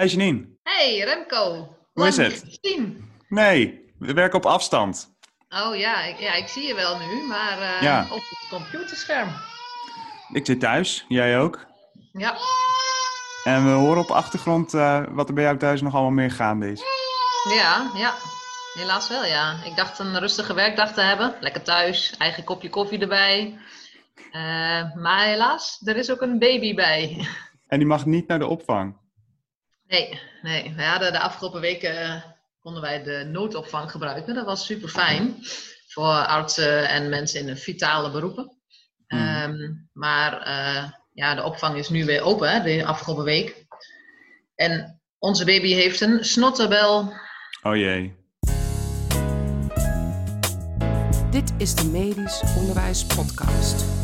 Hey Janine. Hey Remco. Hoe is het? gezien. Nee, we werken op afstand. Oh ja ik, ja, ik zie je wel nu, maar eh, Ja. op het computerscherm. Ik zit thuis, jij ook. Ja, En we horen op de achtergrond eh, wat er bij jou thuis nog allemaal meer gaande is. ja, ja. Helaas wel, ja. Ik dacht een rustige werkdag te hebben. Lekker thuis, eigen kopje koffie erbij. Eh, maar helaas, er is ook een baby bij. En die mag niet naar de opvang. Nee, nee. We hadden de afgelopen weken eh, konden wij de noodopvang gebruiken. Dat was super fijn voor artsen en mensen in vitale beroepen. Hmm. Ehm, maar eh, ja, de opvang is nu weer open, hè, de afgelopen week. En onze baby heeft een snotterbel. Oh jee. Dit is de Medisch Onderwijs Podcast.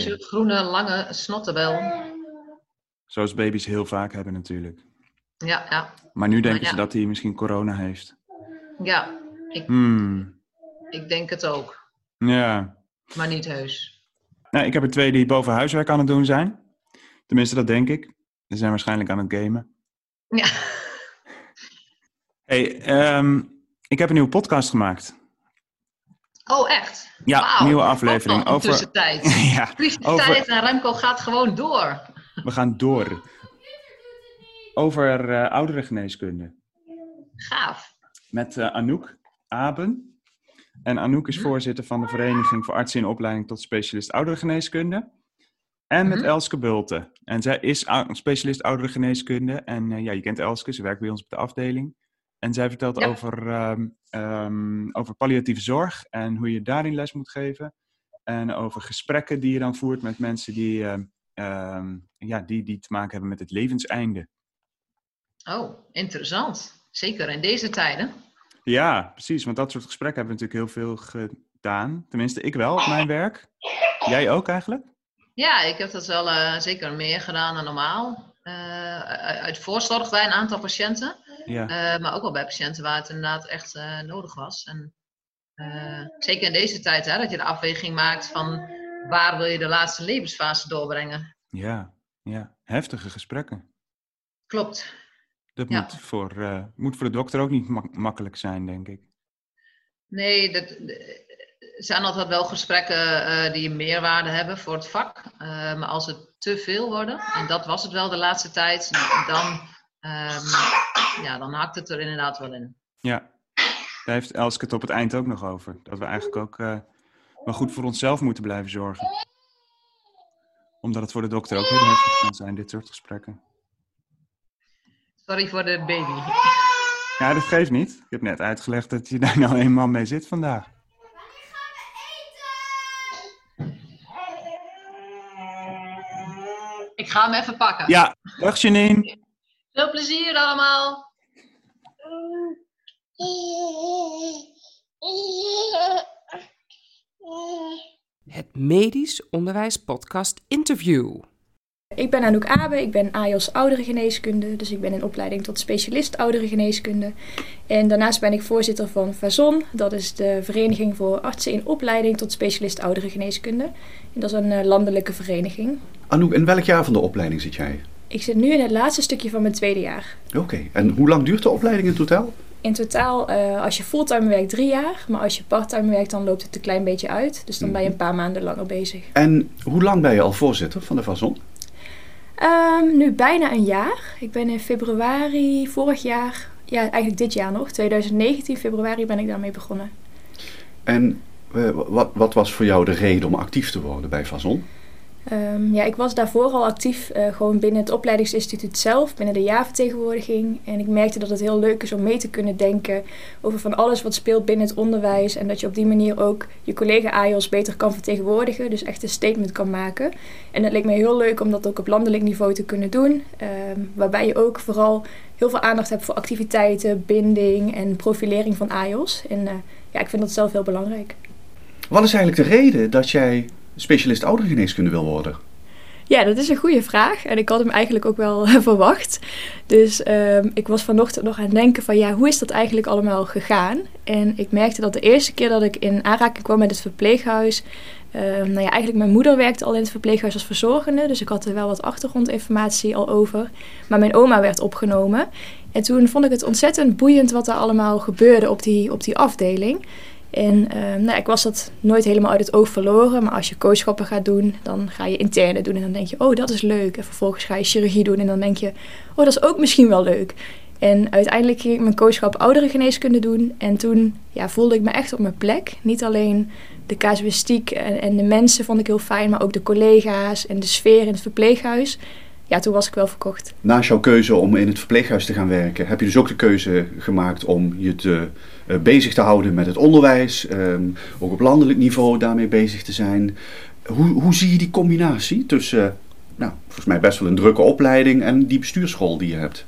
Heuse groene lange snotterbel. Zoals baby's heel vaak hebben natuurlijk. Ja, ja, Maar nu denken Maar ze dat hij misschien corona heeft. ja. Ik, Hmm. ik denk het ook. Ja. Maar niet heus. Nou, ik heb er twee die boven huiswerk aan het doen zijn. Tenminste, dat denk ik. Ze zijn waarschijnlijk aan het gamen. Ja. Hey, ehm, ik heb een nieuwe podcast gemaakt. Oh, echt? Ja, Wauw. nieuwe aflevering over- tussentijd. ja, Tussentijd over, en Remco gaat gewoon door. we gaan door. Over eh ouderengeneeskunde. Gaaf. Met eh, Anouk Aben. En Anouk is voorzitter van de Vereniging voor Artsen in Opleiding tot Specialist Ouderengeneeskunde. En met Mhm. Elske Bulten. En zij is specialist ouderengeneeskunde. En eh, ja, je kent Elske, ze werkt bij ons op de afdeling. En zij vertelt Ja. over, ehm, ehm, over palliatieve zorg en hoe je daarin les moet geven. En over gesprekken die je dan voert met mensen die, ehm, ehm, ja, die, die te maken hebben met het levenseinde. Oh, interessant. Zeker in deze tijden. Ja, precies. Want dat soort gesprekken hebben we natuurlijk heel veel gedaan. Tenminste, ik wel op mijn werk. Jij ook eigenlijk? Ja, ik heb dat wel eh, zeker meer gedaan dan normaal. Eh, uit voorzorg bij een aantal patiënten. Ja. Eh, maar ook wel bij patiënten waar het inderdaad echt eh, nodig was. En eh, zeker in deze tijd, hè, dat je de afweging maakt van waar wil je de laatste levensfase doorbrengen. Ja, ja. Heftige gesprekken. Klopt. Dat Ja. moet, voor, moet voor de dokter ook niet mak- makkelijk zijn, denk ik. Nee, dat, er zijn altijd wel gesprekken die een meerwaarde hebben voor het vak. Maar als het te veel worden, en dat was het wel de laatste tijd, dan, ehm, ja, dan hakt het er inderdaad wel in. Ja. Daar heeft Elske het op het eind ook nog over. Dat we eigenlijk ook wel goed voor onszelf moeten blijven zorgen. Omdat het voor de dokter ook heel heftig kan zijn, dit soort gesprekken. Sorry voor de baby. Ja, dat geeft niet. Ik heb net uitgelegd dat je daar nou eenmaal mee zit vandaag. Ik ga hem even pakken. Ja, dag Janine. Veel plezier allemaal. Het Medisch Onderwijs Podcast Interview. Ik ben Anouk Abe, ik ben AJOS ouderengeneeskunde, dus ik ben in opleiding tot specialist ouderengeneeskunde. En daarnaast ben ik voorzitter van VAZON, dat is de Vereniging voor Artsen in Opleiding tot Specialist Ouderengeneeskunde. En dat is een eh, landelijke vereniging. Anouk, in welk jaar van de opleiding zit jij? Ik zit nu in het laatste stukje van mijn tweede jaar. Oké, en hoe lang duurt de opleiding in totaal? In totaal, eh, als je fulltime werkt, drie jaar, maar als je parttime werkt, dan loopt het een klein beetje uit. Dus dan ben je een paar maanden langer bezig. En hoe lang ben je al voorzitter van de Vazon? Ehm, nu bijna een jaar. Ik ben in februari vorig jaar, ja eigenlijk dit jaar nog, 2019 februari ben ik daarmee begonnen. En eh, wat, wat was voor jou de reden om actief te worden bij Vazon? Ehm, ja, ik was daarvoor al actief eh, gewoon binnen het opleidingsinstituut zelf, binnen de jaarvertegenwoordiging. En ik merkte dat het heel leuk is om mee te kunnen denken over van alles wat speelt binnen het onderwijs. En dat je op die manier ook je collega AJOS beter kan vertegenwoordigen, dus echt een statement kan maken. En het leek me heel leuk om dat ook op landelijk niveau te kunnen doen. ehm, waarbij je ook vooral heel veel aandacht hebt voor activiteiten, binding en profilering van AJOS. En eh, ja, ik vind dat zelf heel belangrijk. Wat is eigenlijk de reden dat jij specialist ouderengeneeskunde wil worden? Ja, dat is een goede vraag. En ik had hem eigenlijk ook wel verwacht. Dus ehm, ik was vanochtend nog aan het denken van ja, hoe is dat eigenlijk allemaal gegaan? En ik merkte dat de eerste keer dat ik in aanraking kwam met het verpleeghuis, nou ja, eigenlijk mijn moeder werkte al in het verpleeghuis als verzorgende, dus ik had er wel wat achtergrondinformatie al over. Maar mijn oma werd opgenomen. En toen vond ik het ontzettend boeiend wat er allemaal gebeurde op die, op die afdeling. En nou, ik was dat nooit helemaal uit het oog verloren. Maar als je coachschappen gaat doen, dan ga je interne doen. En dan denk je, oh, dat is leuk. En vervolgens ga je chirurgie doen. En dan denk je, oh, dat is ook misschien wel leuk. En uiteindelijk ging ik mijn coachschap ouderengeneeskunde doen. En toen ja, voelde ik me echt op mijn plek. Niet alleen de casuïstiek en, en, de mensen vond ik heel fijn, maar ook de collega's en de sfeer in het verpleeghuis. Ja, toen was ik wel verkocht. Naast jouw keuze om in het verpleeghuis te gaan werken, heb je dus ook de keuze gemaakt om je te, uh, bezig te houden met het onderwijs, um, ook op landelijk niveau daarmee bezig te zijn. Hoe, hoe zie je die combinatie tussen, uh, nou, volgens mij best wel een drukke opleiding en die bestuursschool die je hebt?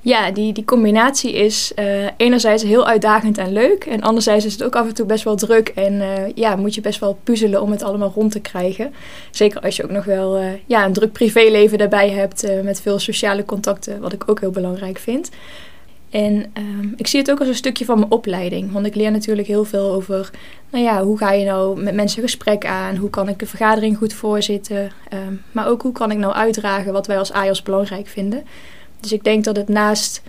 Ja, die, die combinatie is uh, enerzijds heel uitdagend en leuk. En anderzijds is het ook af en toe best wel druk. En uh, ja, moet je best wel puzzelen om het allemaal rond te krijgen. Zeker als je ook nog wel uh, ja, een druk privéleven daarbij hebt. met veel sociale contacten, wat ik ook heel belangrijk vind. En ehm, ik zie het ook als een stukje van mijn opleiding. Want ik leer natuurlijk heel veel over, nou ja, hoe ga je nou met mensen gesprek aan? Hoe kan ik een vergadering goed voorzitten? Um, maar ook hoe kan ik nou uitdragen wat wij als AIOS belangrijk vinden? Dus ik denk dat het naast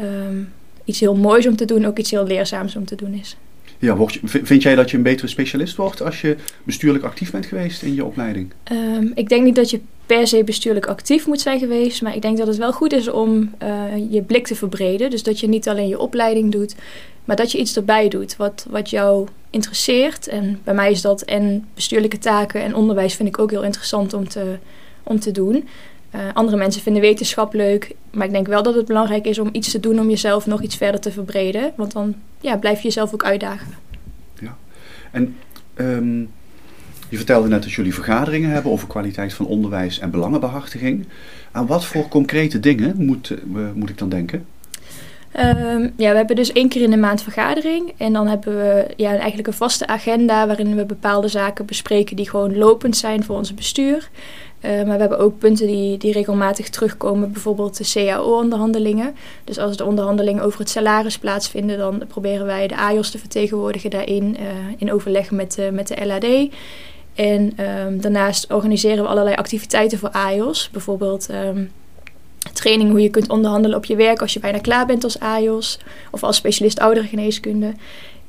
um, iets heel moois om te doen, ook iets heel leerzaams om te doen is. Ja, word je, vind jij dat je een betere specialist wordt als je bestuurlijk actief bent geweest in je opleiding? Um, ik denk niet dat je per se bestuurlijk actief moet zijn geweest, maar ik denk dat het wel goed is om uh, je blik te verbreden. Dus dat je niet alleen je opleiding doet, maar dat je iets erbij doet wat, wat jou interesseert. En bij mij is dat en bestuurlijke taken en onderwijs vind ik ook heel interessant om te, om te doen. Uh, andere mensen vinden wetenschap leuk, maar ik denk wel dat het belangrijk is om iets te doen om jezelf nog iets verder te verbreden. Want dan ja, blijf je jezelf ook uitdagen. Ja, en um, je vertelde net dat jullie vergaderingen hebben over kwaliteit van onderwijs en belangenbehartiging. Aan wat voor concrete dingen moet, uh, moet ik dan denken? Um, ja, we hebben dus één keer in de maand vergadering. En dan hebben we ja, eigenlijk een vaste agenda waarin we bepaalde zaken bespreken die gewoon lopend zijn voor ons bestuur. Uh, maar we hebben ook punten die, die regelmatig terugkomen, bijvoorbeeld de CAO-onderhandelingen. Dus als de onderhandelingen over het salaris plaatsvinden, dan proberen wij de AJOS te vertegenwoordigen daarin, uh, in overleg met, uh, met de LAD. En um, daarnaast organiseren we allerlei activiteiten voor AJOS, bijvoorbeeld um, training hoe je kunt onderhandelen op je werk als je bijna klaar bent als AJOS of als specialist ouderengeneeskunde.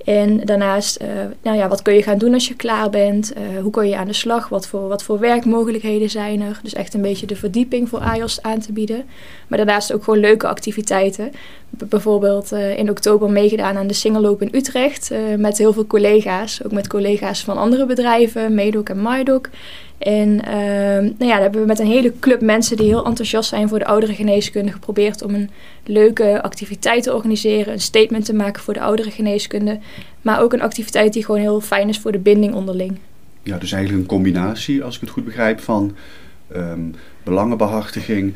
En daarnaast, uh, nou ja, wat kun je gaan doen als je klaar bent? Uh, hoe kun je aan de slag? Wat voor, wat voor werkmogelijkheden zijn er? Dus echt een beetje de verdieping voor AJOS aan te bieden. Maar daarnaast ook gewoon leuke activiteiten. Bijvoorbeeld uh, in oktober meegedaan aan de Singeloop in Utrecht. met heel veel collega's. Ook met collega's van andere bedrijven, Medoc en Mydoc. En uh, nou ja, daar hebben we met een hele club mensen die heel enthousiast zijn voor de oudere geneeskunde geprobeerd om een leuke activiteit te organiseren, een statement te maken voor de oudere geneeskunde, maar ook een activiteit die gewoon heel fijn is voor de binding onderling. Ja, dus eigenlijk een combinatie, als ik het goed begrijp, van um, belangenbehartiging,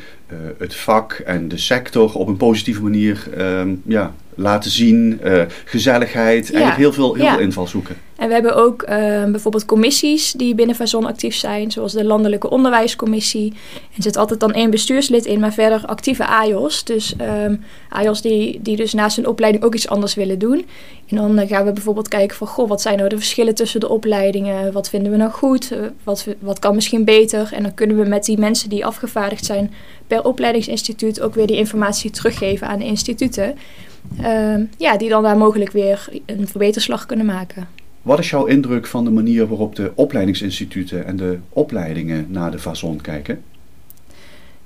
het vak en de sector op een positieve manier um, ja, laten zien, uh, gezelligheid, ja. eigenlijk heel veel, heel ja. veel invalshoeken. En we hebben ook uh, bijvoorbeeld commissies die binnen Vazon actief zijn, zoals de Landelijke Onderwijscommissie. Er zit altijd dan één bestuurslid in, maar verder actieve AJOS. Dus um, AJOS die, die dus naast hun opleiding ook iets anders willen doen. En dan uh, gaan we bijvoorbeeld kijken van, goh, wat zijn nou de verschillen tussen de opleidingen? Wat vinden we nou goed? Uh, wat, wat kan misschien beter? En dan kunnen we met die mensen die afgevaardigd zijn per opleidingsinstituut ook weer die informatie teruggeven aan de instituten. Uh, ja, die dan daar mogelijk weer een verbeterslag kunnen maken. Wat is jouw indruk van de manier waarop de opleidingsinstituten en de opleidingen naar de Vazon kijken?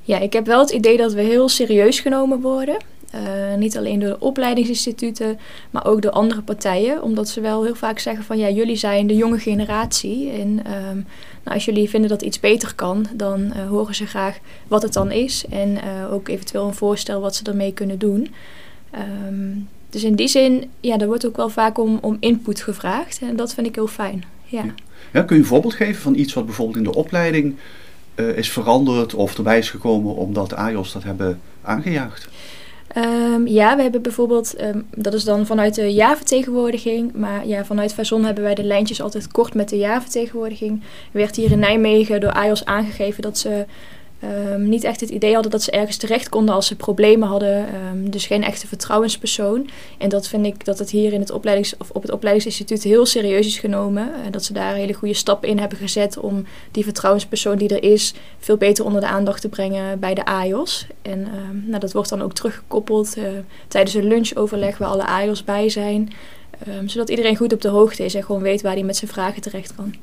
Ja, ik heb wel het idee dat we heel serieus genomen worden. Uh, niet alleen door de opleidingsinstituten, maar ook door andere partijen. Omdat ze wel heel vaak zeggen van ja, jullie zijn de jonge generatie. En um, nou, als jullie vinden dat iets beter kan, dan uh, horen ze graag wat het dan is. En uh, ook eventueel een voorstel wat ze ermee kunnen doen. Um, dus in die zin, ja, er wordt ook wel vaak om, om input gevraagd. En dat vind ik heel fijn. Ja. Ja, kun je een voorbeeld geven van iets wat bijvoorbeeld in de opleiding uh, is veranderd of erbij is gekomen omdat de AJOS dat hebben aangejaagd? Um, ja, we hebben bijvoorbeeld, um, dat is dan vanuit de jaarvertegenwoordiging, maar ja, vanuit Vazon hebben wij de lijntjes altijd kort met de jaarvertegenwoordiging. Er werd hier in Nijmegen door AJOS aangegeven dat ze Ehm, niet echt het idee hadden dat ze ergens terecht konden als ze problemen hadden. Ehm, dus geen echte vertrouwenspersoon. En dat vind ik dat het hier in het opleidings, of op het opleidingsinstituut heel serieus is genomen. En dat ze daar hele goede stappen in hebben gezet om die vertrouwenspersoon die er is veel beter onder de aandacht te brengen bij de AIOS. En ehm, nou, dat wordt dan ook teruggekoppeld uh, tijdens een lunchoverleg waar alle AIOS bij zijn. zodat iedereen goed op de hoogte is en gewoon weet waar hij met zijn vragen terecht kan.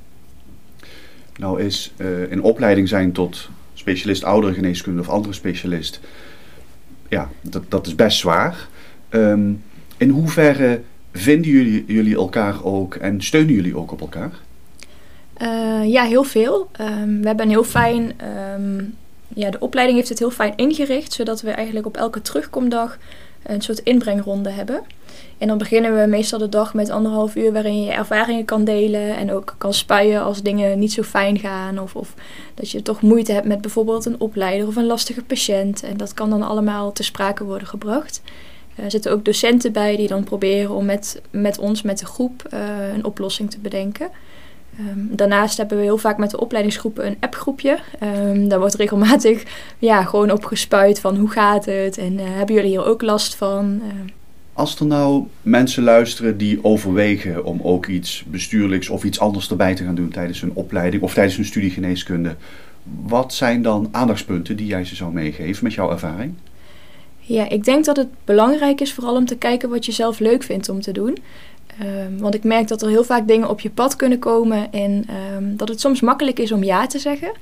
Nou is uh, in opleiding zijn tot specialist ouderengeneeskunde of andere specialist, ja, dat, dat is best zwaar. Ehm, in hoeverre vinden jullie, jullie elkaar ook en steunen jullie ook op elkaar? Uh, ja, heel veel. Um, we hebben een heel fijn. Um, ja, de opleiding heeft het heel fijn ingericht, zodat we eigenlijk op elke terugkomdag een soort inbrengronde hebben. En dan beginnen we meestal de dag met anderhalf uur waarin je ervaringen kan delen en ook kan spuien als dingen niet zo fijn gaan. Of, of dat je toch moeite hebt met bijvoorbeeld een opleider of een lastige patiënt. En dat kan dan allemaal te sprake worden gebracht. Er zitten ook docenten bij die dan proberen om met, met ons, met de groep, uh, een oplossing te bedenken. Um, daarnaast hebben we heel vaak met de opleidingsgroepen een appgroepje. Um, daar wordt regelmatig ja, gewoon op gespuit van hoe gaat het en uh, hebben jullie hier ook last van. Uh, als er nou mensen luisteren die overwegen om ook iets bestuurlijks of iets anders erbij te gaan doen tijdens hun opleiding of tijdens hun studie geneeskunde, wat zijn dan aandachtspunten die jij ze zou meegeven met jouw ervaring? Ja, ik denk dat het belangrijk is vooral om te kijken wat je zelf leuk vindt om te doen. Um, want ik merk dat er heel vaak dingen op je pad kunnen komen en um, dat het soms makkelijk is om ja te zeggen.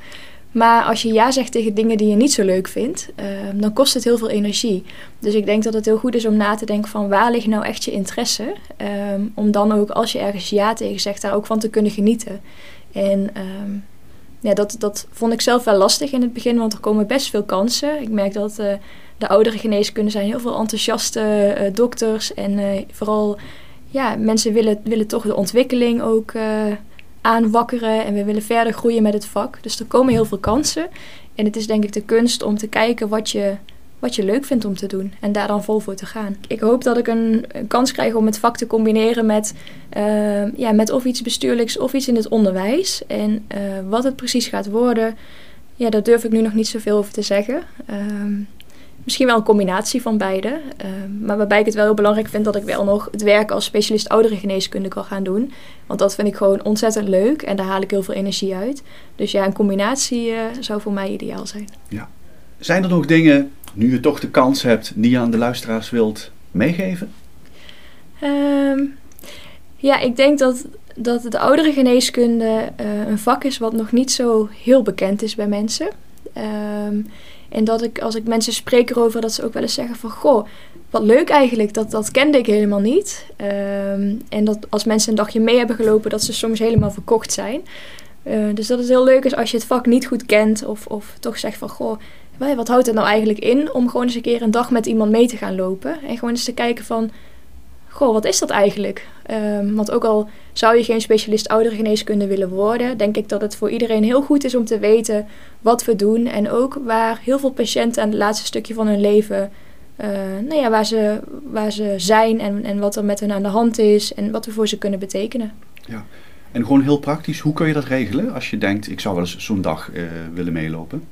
Maar als je ja zegt tegen dingen die je niet zo leuk vindt, uh, dan kost het heel veel energie. Dus ik denk dat het heel goed is om na te denken van waar ligt nou echt je interesse? Um, om dan ook als je ergens ja tegen zegt, daar ook van te kunnen genieten. En um, ja, dat, dat vond ik zelf wel lastig in het begin, want er komen best veel kansen. Ik merk dat uh, de oudere geneeskunde zijn heel veel enthousiaste uh, dokters. En vooral ja, mensen willen, willen toch de ontwikkeling ook aanwakkeren en we willen verder groeien met het vak. Dus er komen heel veel kansen. En het is denk ik de kunst om te kijken wat je, wat je leuk vindt om te doen en daar dan vol voor te gaan. Ik hoop dat ik een, kans krijg om het vak te combineren met, uh, ja, met of iets bestuurlijks of iets in het onderwijs. En uh, wat het precies gaat worden, ja, daar durf ik nu nog niet zoveel over te zeggen. Uh, Misschien wel een combinatie van beide. Uh, maar waarbij ik het wel heel belangrijk vind dat ik wel nog het werk als specialist ouderengeneeskunde kan gaan doen. Want dat vind ik gewoon ontzettend leuk en daar haal ik heel veel energie uit. Dus ja, een combinatie uh, zou voor mij ideaal zijn. Ja. Zijn er nog dingen, nu je toch de kans hebt, die je aan de luisteraars wilt meegeven? Um, ja, ik denk dat, dat de ouderengeneeskunde uh, een vak is wat nog niet zo heel bekend is bij mensen. Um, en dat ik, als ik mensen spreek erover, dat ze ook wel eens zeggen van... Goh, wat leuk eigenlijk, dat, dat kende ik helemaal niet. Um, en dat als mensen een dagje mee hebben gelopen, dat ze soms helemaal verkocht zijn. Uh, dus dat het heel leuk is als je het vak niet goed kent. Of, of toch zegt van, goh, wat houdt het nou eigenlijk in? Om gewoon eens een keer een dag met iemand mee te gaan lopen. En gewoon eens te kijken van goh, wat is dat eigenlijk? Um, want ook al zou je geen specialist ouderengeneeskunde willen worden, denk ik dat het voor iedereen heel goed is om te weten wat we doen. En ook waar heel veel patiënten aan het laatste stukje van hun leven, uh, nou ja, waar ze, waar ze zijn en, en wat er met hen aan de hand is en wat we voor ze kunnen betekenen. Ja. En gewoon heel praktisch, hoe kun je dat regelen als je denkt, ik zou wel eens zo'n dag uh, willen meelopen?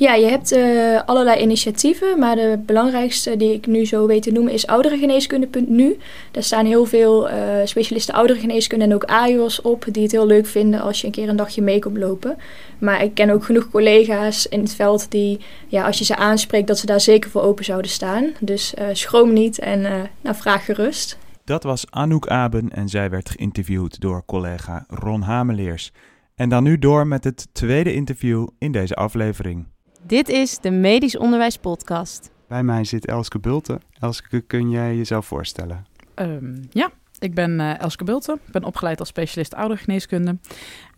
Ja, je hebt uh, allerlei initiatieven, maar de belangrijkste die ik nu zo weet te noemen is ouderengeneeskunde.nu. Daar staan heel veel uh, specialisten ouderengeneeskunde en ook AIOS op die het heel leuk vinden als je een keer een dagje mee komt lopen. Maar ik ken ook genoeg collega's in het veld die, ja, als je ze aanspreekt, dat ze daar zeker voor open zouden staan. Dus uh, schroom niet en nou, vraag gerust. Dat was Anouk Aben en zij werd geïnterviewd door collega Ron Hameleers. En dan nu door met het tweede interview in deze aflevering. Dit is de Medisch Onderwijs Podcast. Bij mij zit Elske Bulten. Elske, kun jij jezelf voorstellen? Um, ja, ik ben uh, Elske Bulten. Ik ben opgeleid als specialist oudergeneeskunde.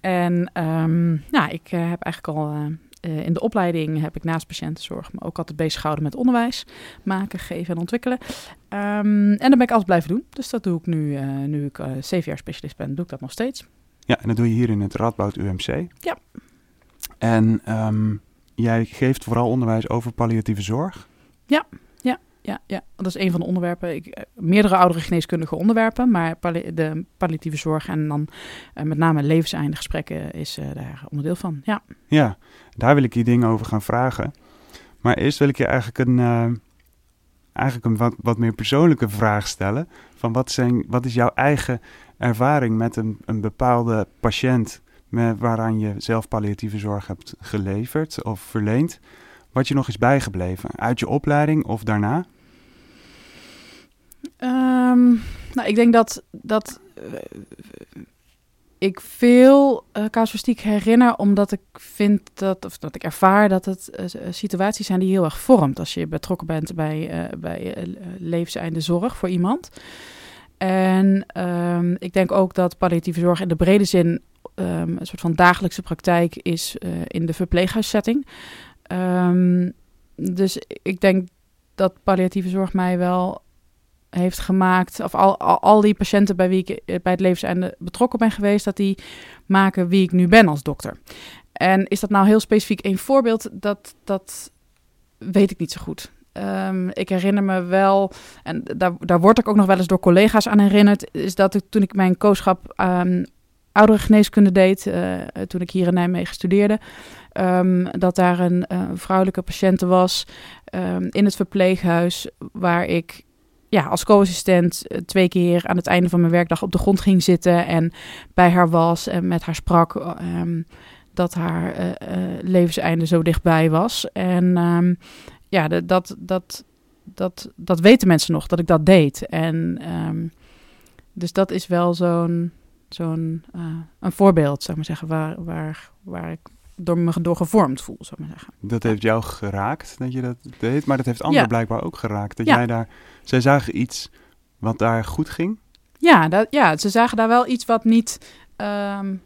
En um, nou, ik uh, heb eigenlijk al uh, in de opleiding heb ik naast patiëntenzorg me ook altijd bezig gehouden met onderwijs maken, geven en ontwikkelen. Um, en dat ben ik altijd blijven doen. Dus dat doe ik nu, nu ik zeven jaar specialist ben, doe ik dat nog steeds. Ja, en dat doe je hier in het Radboud UMC. Ja. En um, jij geeft vooral onderwijs over palliatieve zorg. Ja, ja. ja, ja, dat is een van de onderwerpen. Ik, eh, meerdere oudere geneeskundige onderwerpen, maar palli- de palliatieve zorg en dan eh, met name levenseinde gesprekken is eh, daar onderdeel van. Ja. Ja, daar wil ik je dingen over gaan vragen. Maar eerst wil ik je eigenlijk een, eigenlijk een wat, wat meer persoonlijke vraag stellen. Van wat, zijn, wat is jouw eigen ervaring met een, een bepaalde patiënt waaraan je zelf palliatieve zorg hebt geleverd of verleend? Wat je nog is bijgebleven uit je opleiding of daarna? Ehm, nou, ik denk dat, dat eh, ik veel eh, casuïstiek herinner, omdat ik vind dat, of dat ik ervaar dat het eh, situaties zijn die heel erg vormt als je betrokken bent bij, eh, bij levenseinde zorg voor iemand. En ehm, ik denk ook dat palliatieve zorg in de brede zin ehm, een soort van dagelijkse praktijk is eh, in de verpleeghuissetting. Ehm, dus ik denk dat palliatieve zorg mij wel heeft gemaakt, of al, al, al die patiënten bij wie ik eh, bij het levenseinde betrokken ben geweest, dat die maken wie ik nu ben als dokter. En is dat nou heel specifiek een voorbeeld? Dat, dat weet ik niet zo goed. Ehm, ik herinner me wel, en daar, daar word ik ook nog wel eens door collega's aan herinnerd, is dat ik toen ik mijn kooschap um, oudere geneeskunde deed, uh, toen ik hier in Nijmegen studeerde, um, dat daar een uh, vrouwelijke patiënte was um, in het verpleeghuis waar ik ja, als co-assistent uh, twee keer aan het einde van mijn werkdag op de grond ging zitten en bij haar was en met haar sprak um, dat haar uh, levenseinde zo dichtbij was. En ja, dat, dat, dat, dat weten mensen nog, dat ik dat deed. En dus dat is wel zo'n zo'n uh, een voorbeeld, zou ik maar zeggen, waar, waar, waar ik door me door gevormd voel, zou ik maar zeggen. Dat heeft jou geraakt dat je dat deed, maar dat heeft anderen ja. blijkbaar ook geraakt. Dat ja. jij daar, zij zagen iets wat daar goed ging? Ja, dat, ja, ze zagen daar wel iets wat niet, um,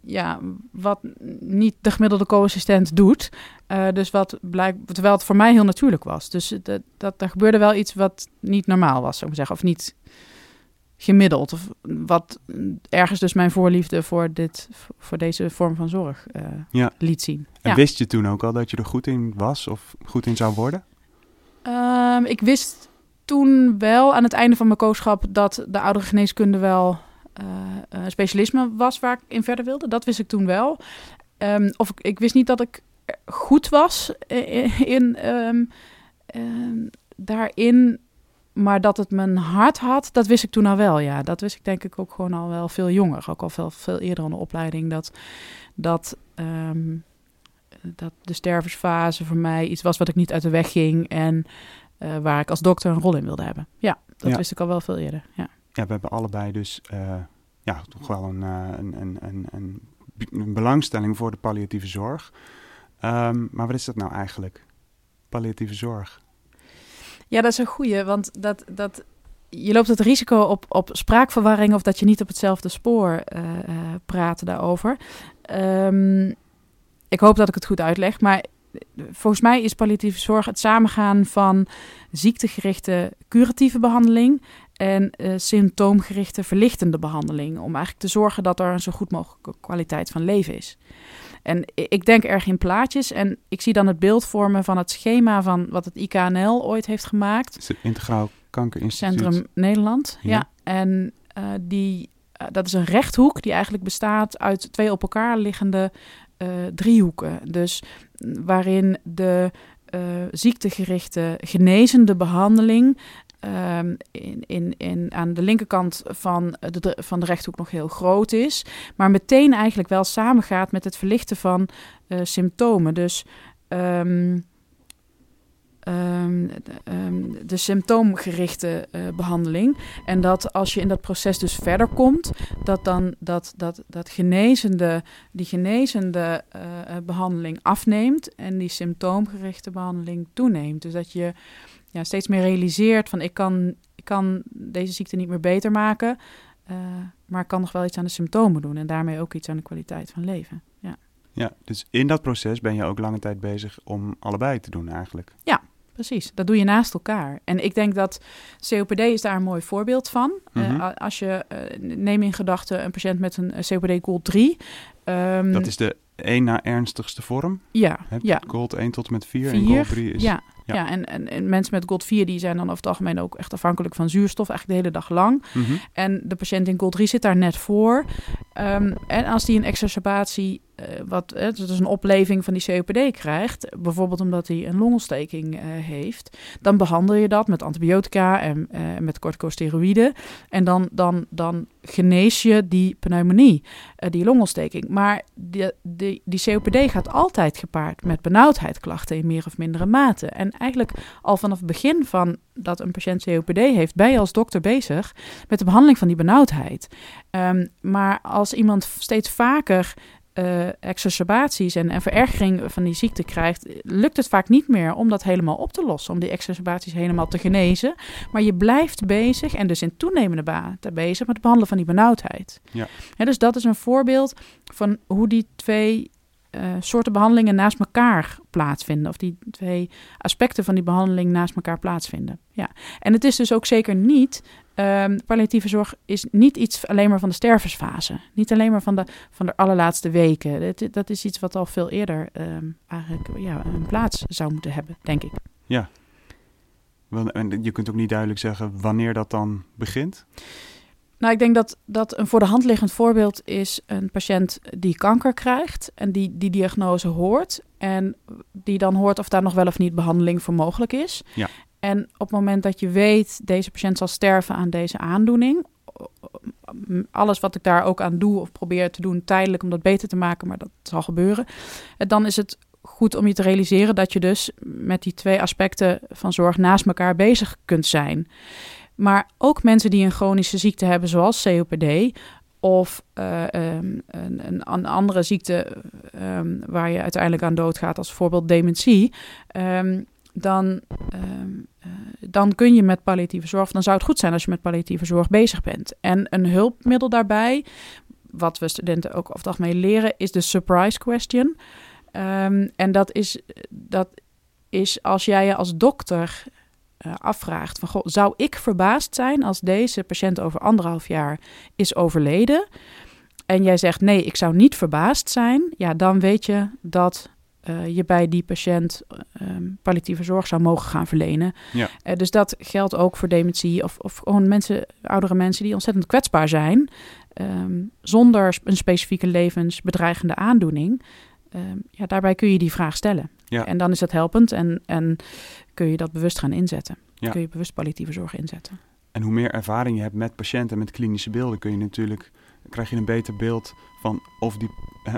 ja, wat niet de gemiddelde co-assistent doet. Uh, dus wat blijkt, terwijl het voor mij heel natuurlijk was. Dus dat, dat, er gebeurde wel iets wat niet normaal was, zou ik maar zeggen, of niet gemiddeld. Of wat ergens dus mijn voorliefde voor, dit, voor deze vorm van zorg uh, ja. liet zien. En ja. wist je toen ook al dat je er goed in was of goed in zou worden? Um, ik wist toen wel aan het einde van mijn kooschap dat de oudere geneeskunde wel uh, uh, specialisme was waar ik in verder wilde. Dat wist ik toen wel. Um, of ik, ik, wist niet dat ik goed was in, in um, daarin maar dat het mijn hart had, dat wist ik toen al wel, ja. Dat wist ik denk ik ook gewoon al wel veel jonger. Ook al veel, veel eerder in de opleiding. Dat, dat, um, dat de stervensfase voor mij iets was wat ik niet uit de weg ging. En uh, waar ik als dokter een rol in wilde hebben. Ja, dat ja. wist ik al wel veel eerder, ja. Ja, we hebben allebei dus uh, ja, toch wel een, uh, een, een, een, een, een belangstelling voor de palliatieve zorg. Um, maar wat is dat nou eigenlijk? Palliatieve zorg? Ja, dat is een goeie, want dat, dat, je loopt het risico op, op spraakverwarring of dat je niet op hetzelfde spoor uh, praat daarover. Um, ik hoop dat ik het goed uitleg, maar volgens mij is palliatieve zorg het samengaan van ziektegerichte curatieve behandeling en symptoomgerichte verlichtende behandeling. Om eigenlijk te zorgen dat er een zo goed mogelijke kwaliteit van leven is. En ik denk erg in plaatjes en ik zie dan het beeld vormen van het schema van wat het IKNL ooit heeft gemaakt. Het Integraal Kankerinstituut. Centrum Nederland, ja. ja. En uh, die, uh, dat is een rechthoek die eigenlijk bestaat uit twee op elkaar liggende uh, driehoeken. Dus waarin de ziektegerichte genezende behandeling Um, in, in, in, aan de linkerkant van de, van de rechthoek nog heel groot is. Maar meteen eigenlijk wel samengaat met het verlichten van uh, symptomen. Dus um, um, de symptoomgerichte uh, behandeling. En dat als je in dat proces dus verder komt, dat dan dat, dat, dat genezende, die genezende uh, behandeling afneemt en die symptoomgerichte behandeling toeneemt. Dus dat je ja, steeds meer realiseert van ik kan, ik kan deze ziekte niet meer beter maken, uh, maar ik kan nog wel iets aan de symptomen doen en daarmee ook iets aan de kwaliteit van leven. Ja. ja, dus in dat proces ben je ook lange tijd bezig om allebei te doen eigenlijk. Ja, precies. Dat doe je naast elkaar. En ik denk dat COPD is daar een mooi voorbeeld van. Mm -hmm. uh, als je, uh, neem in gedachten een patiënt met een COPD Gold 3. Um, dat is de één na ernstigste vorm? Ja. Ja. Gold 1 tot en met 4, 4 en Gold 3 is... Ja, Ja, en, en, en, mensen met GOT 4 die zijn dan over het algemeen ook echt afhankelijk van zuurstof, eigenlijk de hele dag lang. Mhm. En de patiënt in GOT 3 zit daar net voor. Ehm, en als die een exacerbatie, wat, uh, dus een opleving van die COPD krijgt, bijvoorbeeld omdat hij een longontsteking uh, heeft, dan behandel je dat met antibiotica en met corticosteroïden. En dan, dan, dan genees je die pneumonie, die longontsteking. Maar die, die, die COPD gaat altijd gepaard met benauwdheidklachten in meer of mindere mate. En eigenlijk al vanaf het begin van dat een patiënt COPD heeft, ben je als dokter bezig met de behandeling van die benauwdheid. Um, maar als iemand steeds vaker uh, exacerbaties en, en verergering van die ziekte krijgt, lukt het vaak niet meer om dat helemaal op te lossen, om die exacerbaties helemaal te genezen. Maar je blijft bezig en dus in toenemende mate bezig met het behandelen van die benauwdheid. Ja. Dus dat is een voorbeeld van hoe die twee uh, soorten behandelingen naast elkaar plaatsvinden. Of die twee aspecten van die behandeling naast elkaar plaatsvinden. Ja. En het is dus ook zeker niet. Um, palliatieve zorg is niet iets alleen maar van de stervensfase. Niet alleen maar van de, van de allerlaatste weken. Dat, dat is iets wat al veel eerder um, eigenlijk ja, een plaats zou moeten hebben, denk ik. Ja. En je kunt ook niet duidelijk zeggen wanneer dat dan begint? Nou, ik denk dat dat een voor de hand liggend voorbeeld is een patiënt die kanker krijgt en die die diagnose hoort en die dan hoort of daar nog wel of niet behandeling voor mogelijk is. Ja. En op het moment dat je weet deze patiënt zal sterven aan deze aandoening, alles wat ik daar ook aan doe of probeer te doen tijdelijk om dat beter te maken, maar dat zal gebeuren, dan is het goed om je te realiseren dat je dus met die twee aspecten van zorg naast elkaar bezig kunt zijn. Maar ook mensen die een chronische ziekte hebben, zoals COPD, of uh, um, een, een, andere ziekte um, waar je uiteindelijk aan doodgaat, als bijvoorbeeld dementie, um, dan, uh, dan kun je met palliatieve zorg, dan zou het goed zijn als je met palliatieve zorg bezig bent. En een hulpmiddel daarbij, wat we studenten ook over het algemeen leren, is de surprise question. en dat is, dat is als jij je als dokter uh, afvraagt van goh, zou ik verbaasd zijn als deze patiënt over anderhalf jaar is overleden en jij zegt nee, ik zou niet verbaasd zijn, ja, dan weet je dat uh, je bij die patiënt um, palliatieve zorg zou mogen gaan verlenen. Ja. Uh, dus dat geldt ook voor dementie of, of gewoon mensen, oudere mensen die ontzettend kwetsbaar zijn, um, zonder een specifieke levensbedreigende aandoening. Um, ja, daarbij kun je die vraag stellen. Ja. En dan is dat helpend en, en kun je dat bewust gaan inzetten. Ja. Kun je bewust palliatieve zorg inzetten. En hoe meer ervaring je hebt met patiënten, met klinische beelden, kun je natuurlijk, krijg je een beter beeld van of, die,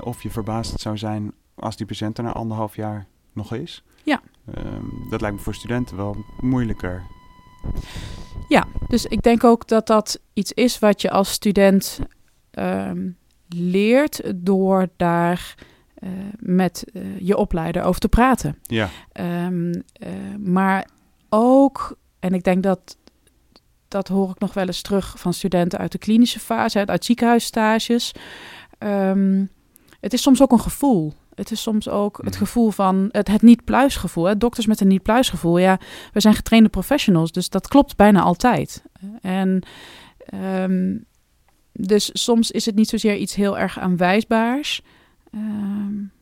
of je verbaasd zou zijn als die patiënt er na anderhalf jaar nog is. Ja. Um, dat lijkt me voor studenten wel moeilijker. Ja, dus ik denk ook dat dat iets is wat je als student um, leert door daar uh, met uh, je opleider over te praten. Ja. Um, uh, maar ook, en ik denk dat dat hoor ik nog wel eens terug van studenten uit de klinische fase, uit ziekenhuisstages. Um, het is soms ook een gevoel. Het is soms ook het gevoel van het, het niet-pluisgevoel. Hè? Dokters met een niet-pluisgevoel. Ja, we zijn getrainde professionals, dus dat klopt bijna altijd. En um, dus soms is het niet zozeer iets heel erg aanwijsbaars. Um,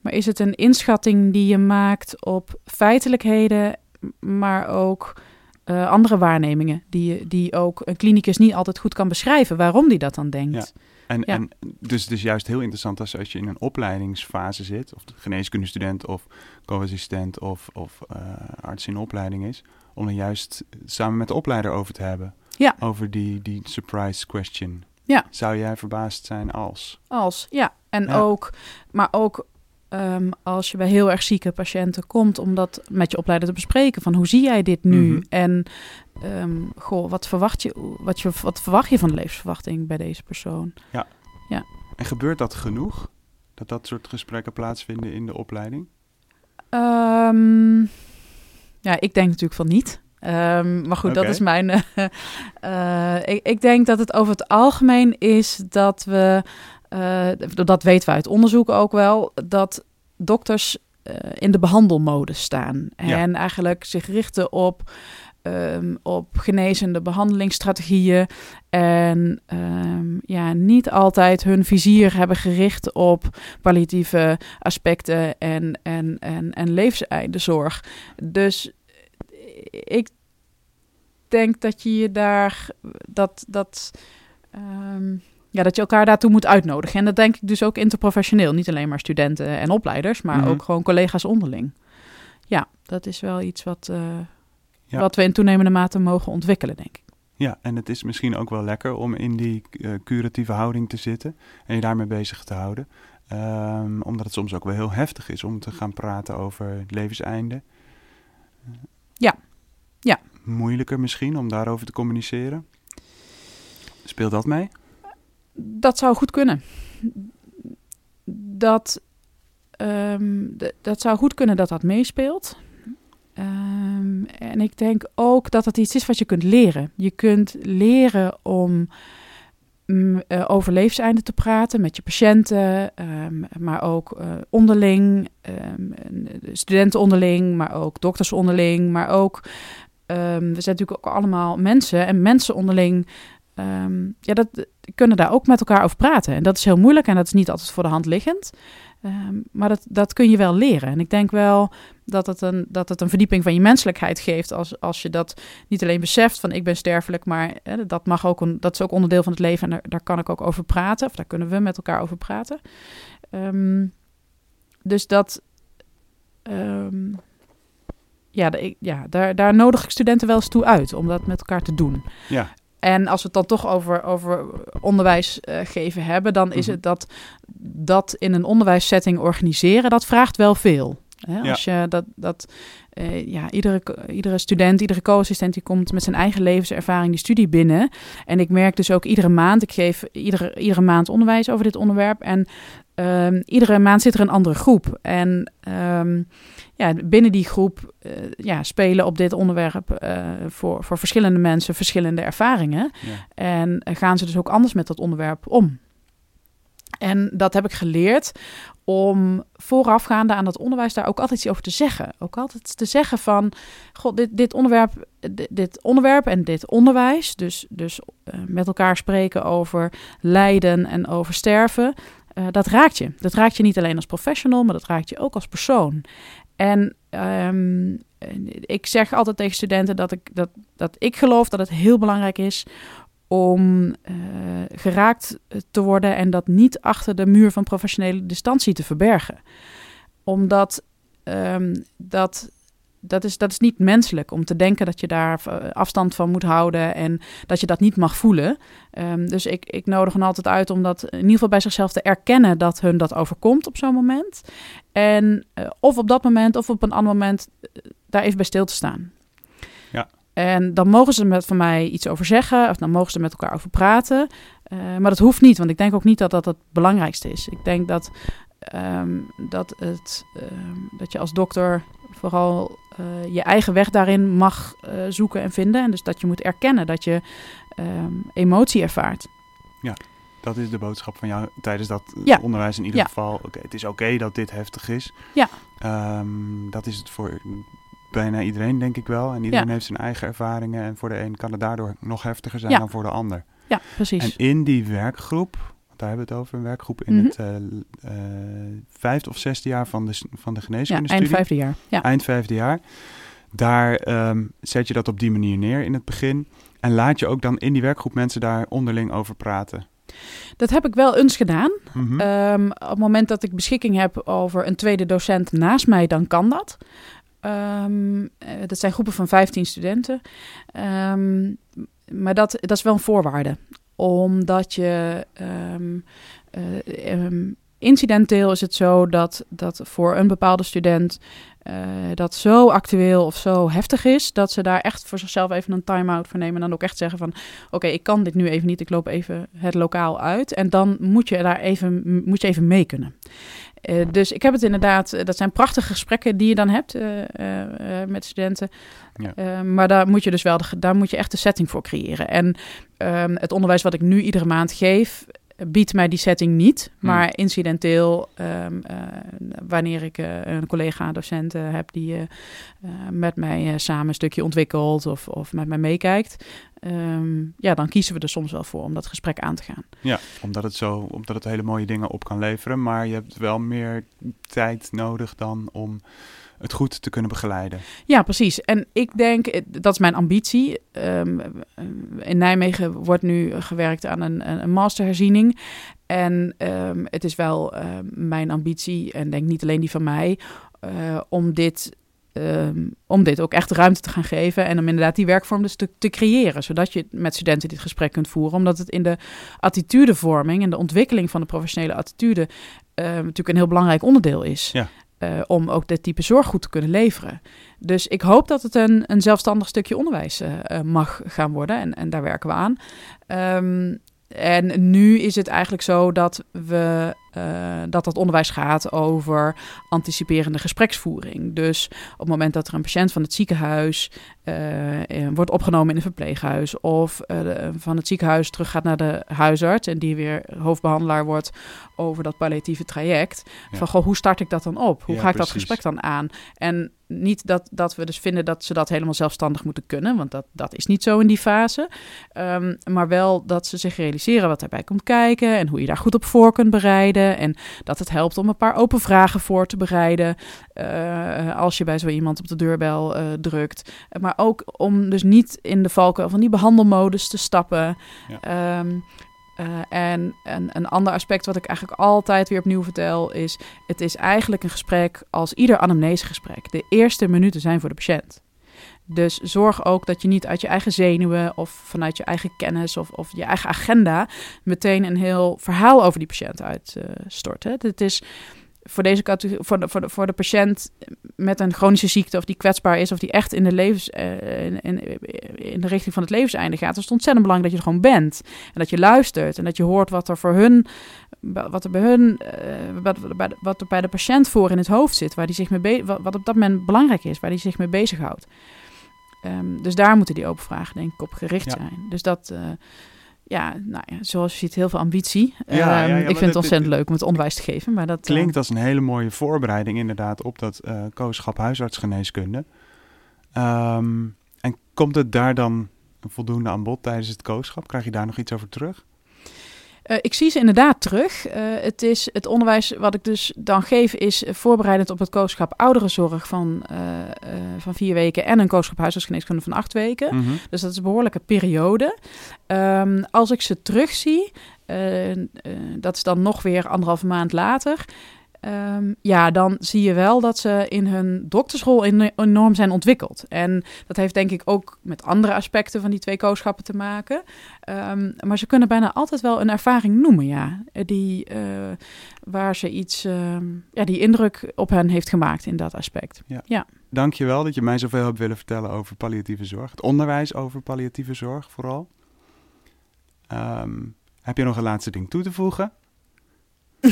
maar is het een inschatting die je maakt op feitelijkheden, maar ook uh, andere waarnemingen die, die ook een klinicus niet altijd goed kan beschrijven waarom die dat dan denkt. Ja. En, ja. en dus het is juist heel interessant als, als je in een opleidingsfase zit, of geneeskundestudent of co-assistent of, of uh, arts in opleiding is, om er juist samen met de opleider over te hebben. Ja. Over die, die surprise question. Ja. Zou jij verbaasd zijn als? Als, ja. En Ja. ook, maar ook um, als je bij heel erg zieke patiënten komt, om dat met je opleider te bespreken. Van hoe zie jij dit nu? Mhm. En um, goh, wat verwacht, je, wat, je, wat verwacht je van de levensverwachting bij deze persoon? En gebeurt dat genoeg? Dat dat soort gesprekken plaatsvinden in de opleiding? Um, ja, ik denk natuurlijk van niet. Um, maar goed, dat is mijn. Uh, uh, ik, ik denk dat het over het algemeen is dat we. Uh, dat weten we uit onderzoek ook wel. Dat dokters uh, in de behandelmodus staan. Ja. En eigenlijk zich richten op ehm, op genezende behandelingsstrategieën. En ehm, ja, niet altijd hun vizier hebben gericht op palliatieve aspecten en, en, en, en levenseindenzorg. Dus ik denk dat je je daar dat. dat ehm, ja, dat je elkaar daartoe moet uitnodigen. En dat denk ik dus ook interprofessioneel. Niet alleen maar studenten en opleiders, maar Mhm. ook gewoon collega's onderling. Ja, dat is wel iets wat, eh, Ja. wat we in toenemende mate mogen ontwikkelen, denk ik. Ja, en het is misschien ook wel lekker om in die eh, curatieve houding te zitten en je daarmee bezig te houden. Ehm, omdat het soms ook wel heel heftig is om te gaan praten over het levenseinde. Ja. Ja. Moeilijker misschien om daarover te communiceren. Speelt dat mee? Dat zou goed kunnen. Dat, ehm, dat zou goed kunnen dat dat meespeelt. Ehm, en ik denk ook dat het iets is wat je kunt leren. Je kunt leren om mm, eh, over levenseinde te praten met je patiënten, ehm, maar ook eh, onderling, en, studenten onderling, maar ook dokters onderling, maar ook, we zijn natuurlijk ook allemaal mensen en mensen onderling Ehm, ja, dat kunnen daar ook met elkaar over praten. En dat is heel moeilijk en dat is niet altijd voor de hand liggend. Ehm, maar dat, dat kun je wel leren. En ik denk wel dat het een, dat het een verdieping van je menselijkheid geeft. Als, als je dat niet alleen beseft van ik ben sterfelijk, maar hè, dat, mag ook een, dat is ook onderdeel van het leven. En daar, daar kan ik ook over praten. Of daar kunnen we met elkaar over praten. Ehm, dus dat. ja, ja daar, daar nodig ik studenten wel eens toe uit om dat met elkaar te doen. Ja. En als we het dan toch over, over onderwijs eh, geven hebben, dan is Mhm. het dat dat in een onderwijssetting organiseren, dat vraagt wel veel. Hè? Ja. Als je dat, dat eh, ja, iedere, iedere student, iedere co-assistent die komt met zijn eigen levenservaring die studie binnen. En ik merk dus ook iedere maand, ik geef iedere, iedere maand onderwijs over dit onderwerp. En ehm, iedere maand zit er een andere groep. En ehm, ja, binnen die groep eh, ja, spelen op dit onderwerp eh, voor, voor verschillende mensen verschillende ervaringen. Ja. En eh, gaan ze dus ook anders met dat onderwerp om. En dat heb ik geleerd om voorafgaande aan dat onderwijs daar ook altijd iets over te zeggen. Ook altijd te zeggen van, god, dit, dit, onderwerp, dit, dit onderwerp en dit onderwijs, dus, dus met elkaar spreken over lijden en over sterven, eh, dat raakt je. Dat raakt je niet alleen als professional, maar dat raakt je ook als persoon. En ehm, ik zeg altijd tegen studenten dat ik, dat, dat ik geloof dat het heel belangrijk is om eh, geraakt te worden en dat niet achter de muur van professionele distantie te verbergen. Omdat ehm, dat, dat, is, dat is niet menselijk om te denken dat je daar eh, afstand van moet houden en dat je dat niet mag voelen. Ehm, dus ik, ik nodig hen altijd uit om dat in ieder geval bij zichzelf te erkennen dat hun dat overkomt op zo'n moment. En eh, of op dat moment of op een ander moment eh, daar even bij stil te staan. Ja. En dan mogen ze met van mij iets over zeggen, of dan mogen ze met elkaar over praten. Maar dat hoeft niet, want ik denk ook niet dat dat het belangrijkste is. Ik denk dat, ehm, dat, het, ehm, dat je als dokter vooral eh, je eigen weg daarin mag eh, zoeken en vinden. En dus dat je moet erkennen dat je ehm, emotie ervaart. Dat is de boodschap van jou tijdens dat eh, Ja. onderwijs in ieder Ja. geval. Oké, het is oké dat dit heftig is. Ja. Ehm, dat is het voor bijna iedereen, denk ik wel. En iedereen Ja. heeft zijn eigen ervaringen. En voor de een kan het daardoor nog heftiger zijn Ja. dan voor de ander. Ja, precies. En in die werkgroep, daar hebben we het over, een werkgroep in Mhm. het eh, eh, vijfde of zesde jaar van de, van de ja, geneeskunde eind vijfde jaar. Ja. eind vijfde jaar. Daar ehm, zet je dat op die manier neer in het begin. En laat je ook dan in die werkgroep mensen daar onderling over praten. Dat heb ik wel eens gedaan. Mhm. Ehm, op het moment dat ik beschikking heb over een tweede docent naast mij, dan kan dat. Ehm, eh, dat zijn groepen van 15 studenten. Maar dat, dat is wel een voorwaarde. Omdat je. ehm, eh, ehm, incidenteel is het zo dat, dat voor een bepaalde student. eh, dat zo actueel of zo heftig is, dat ze daar echt voor zichzelf even een time-out voor nemen. En dan ook echt zeggen van, oké, ik kan dit nu even niet, ik loop even het lokaal uit. En dan moet je daar even, moet je even mee kunnen. Eh, dus ik heb het inderdaad, eh, dat zijn prachtige gesprekken die je dan hebt eh, met studenten. Ja. Maar daar moet je dus wel, de, daar moet je echt de setting voor creëren. En ehm, het onderwijs wat ik nu iedere maand geef, biedt mij die setting niet. Hmm. Maar incidenteel, ehm, eh, wanneer ik eh, een collega-docent eh, heb die met mij samen een stukje ontwikkelt of, of met mij meekijkt, ehm, ja, dan kiezen we er soms wel voor om dat gesprek aan te gaan. Ja, omdat het zo, omdat het hele mooie dingen op kan leveren. Maar je hebt wel meer tijd nodig dan om het goed te kunnen begeleiden. Ja, precies. En ik denk, eh, dat is mijn ambitie. Ehm, in Nijmegen wordt nu gewerkt aan een, een masterherziening. En ehm, het is wel ehm, mijn ambitie, en denk niet alleen die van mij, eh, om dit. om dit ook echt ruimte te gaan geven en om inderdaad die werkvorm dus te, te creëren, zodat je met studenten dit gesprek kunt voeren. Omdat het in de attitudevorming en de ontwikkeling van de professionele attitude natuurlijk een heel belangrijk onderdeel is. Ja. Eh, om ook dit type zorg goed te kunnen leveren. Dus ik hoop dat het een, een zelfstandig stukje onderwijs eh, eh, mag gaan worden. En, en daar werken we aan. Ehm, en nu is het eigenlijk zo dat we eh, dat dat onderwijs gaat over anticiperende gespreksvoering. Dus op het moment dat er een patiënt van het ziekenhuis eh, eh, wordt opgenomen in een verpleeghuis of van het ziekenhuis terug gaat naar de huisarts en die weer hoofdbehandelaar wordt over dat palliatieve traject. Ja. Van goh, hoe start ik dat dan op? Hoe Ja, ga ik dat gesprek dan aan? En niet dat, dat we dus vinden dat ze dat helemaal zelfstandig moeten kunnen, want dat, dat is niet zo in die fase. Ehm, maar wel dat ze zich realiseren wat daarbij komt kijken en hoe je daar goed op voor kunt bereiden. En dat het helpt om een paar open vragen voor te bereiden eh, als je bij zo iemand op de deurbel eh, drukt. Maar ook om dus niet in de valkuil van die behandelmodus te stappen. Ehm, eh, en een, een ander aspect wat ik eigenlijk altijd weer opnieuw vertel is... het is eigenlijk een gesprek als ieder anamnesegesprek. De eerste minuten zijn voor de patiënt. Dus zorg ook dat je niet uit je eigen zenuwen of vanuit je eigen kennis of, of je eigen agenda meteen een heel verhaal over die patiënt uitstort. Het is voor deze categorie, voor de, voor, de, voor de patiënt met een chronische ziekte of die kwetsbaar is of die echt in de, levens, eh, in, in, de richting van het levenseinde gaat, is het ontzettend belangrijk dat je er gewoon bent en dat je luistert en dat je hoort wat er voor hun, wat er bij hun, eh, wat, er bij de patiënt voor in het hoofd zit, waar die zich mee wat, wat op dat moment belangrijk is, waar die zich mee bezighoudt. Ehm, dus daar moeten die open vragen denk ik op gericht Ja. zijn. Dus dat, eh, ja, nou ja, zoals je ziet, heel veel ambitie. Ja, Ehm, ik vind het ontzettend leuk om het onderwijs te geven, maar dat... eh, Klinkt als een hele mooie voorbereiding inderdaad op dat eh kooschap huisartsgeneeskunde. Ehm, en komt het daar dan voldoende aan bod tijdens het kooschap? Krijg je daar nog iets over terug? Eh, ik zie ze inderdaad terug. Eh, het, is, het onderwijs wat ik dus dan geef is voorbereidend op het kooschap ouderenzorg van, eh, van vier weken en een kooschap huisartsgeneeskunde van acht weken. Mhm. Dus dat is een behoorlijke periode. Ehm, als ik ze terugzie, eh, dat is dan nog weer anderhalve maand later. Ehm, ja, dan zie je wel dat ze in hun doktersrol en- enorm zijn ontwikkeld. En dat heeft denk ik ook met andere aspecten van die twee kooschappen te maken. Ehm, maar ze kunnen bijna altijd wel een ervaring noemen, ja. Die, eh, waar ze iets, ehm, ja, die indruk op hen heeft gemaakt in dat aspect. Dank je wel dat je mij zoveel hebt willen vertellen over palliatieve zorg. Het onderwijs over palliatieve zorg vooral. Heb je nog een laatste ding toe te voegen?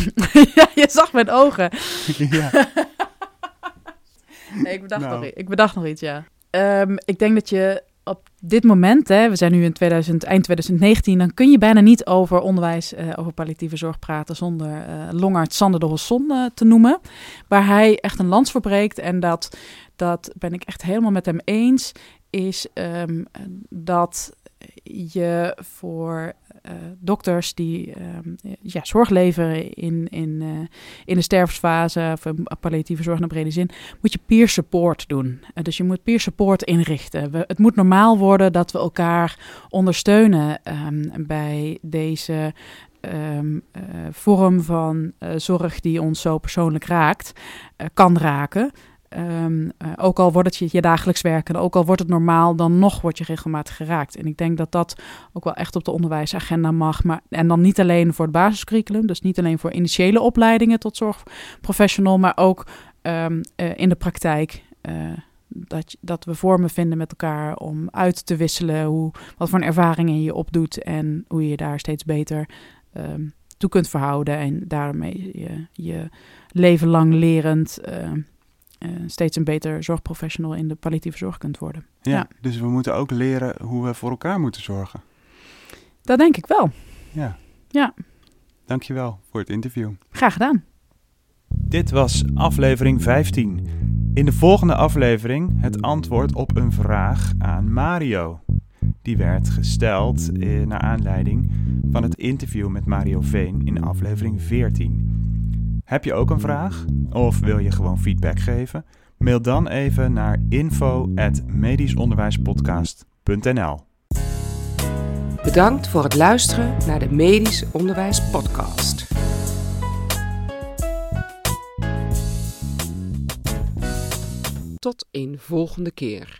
ja, je zag mijn ogen. ja. Nee, ik bedacht, Nou. nog, ik bedacht nog iets, ja. Ehm, ik denk dat je op dit moment, hè, we zijn nu in 2000, eind 2019, dan kun je bijna niet over onderwijs, eh, over palliatieve zorg praten zonder eh Longard Sander de Hosson eh, te noemen. Waar hij echt een lans voor breekt en dat, dat ben ik echt helemaal met hem eens, is ehm, dat je voor dokters die ehm, ja, zorg leveren in, in, eh, in de sterfsfase, of palliatieve zorg de brede zin, moet je peer support doen. Eh, dus je moet peer support inrichten. We, het moet normaal worden dat we elkaar ondersteunen ehm, bij deze ehm, eh, vorm van eh, zorg die ons zo persoonlijk raakt, eh, kan raken. Ehm, eh, ook al wordt het je, je dagelijks werken, ook al wordt het normaal, dan nog word je regelmatig geraakt. En ik denk dat dat ook wel echt op de onderwijsagenda mag. Maar, en dan niet alleen voor het basiscurriculum, dus niet alleen voor initiële opleidingen tot zorgprofessional, maar ook ehm, eh, in de praktijk. eh, dat, dat we vormen vinden met elkaar om uit te wisselen hoe, wat voor ervaringen je opdoet en hoe je je daar steeds beter ehm, toe kunt verhouden. En daarmee je, je leven lang lerend steeds een beter zorgprofessional in de palliatieve zorg kunt worden. Ja, Ja. dus we moeten ook leren hoe we voor elkaar moeten zorgen. Dat denk ik wel. Ja. Ja. dankjewel voor het interview. Graag gedaan. Dit was aflevering 15. In de volgende aflevering het antwoord op een vraag aan Mario. Die werd gesteld eh, naar aanleiding van het interview met Mario Veen in aflevering 14. Heb je ook een vraag of wil je gewoon feedback geven? Mail dan even naar info@medischonderwijspodcast.nl. Bedankt voor het luisteren naar de Medisch Onderwijs Podcast. Tot een volgende keer.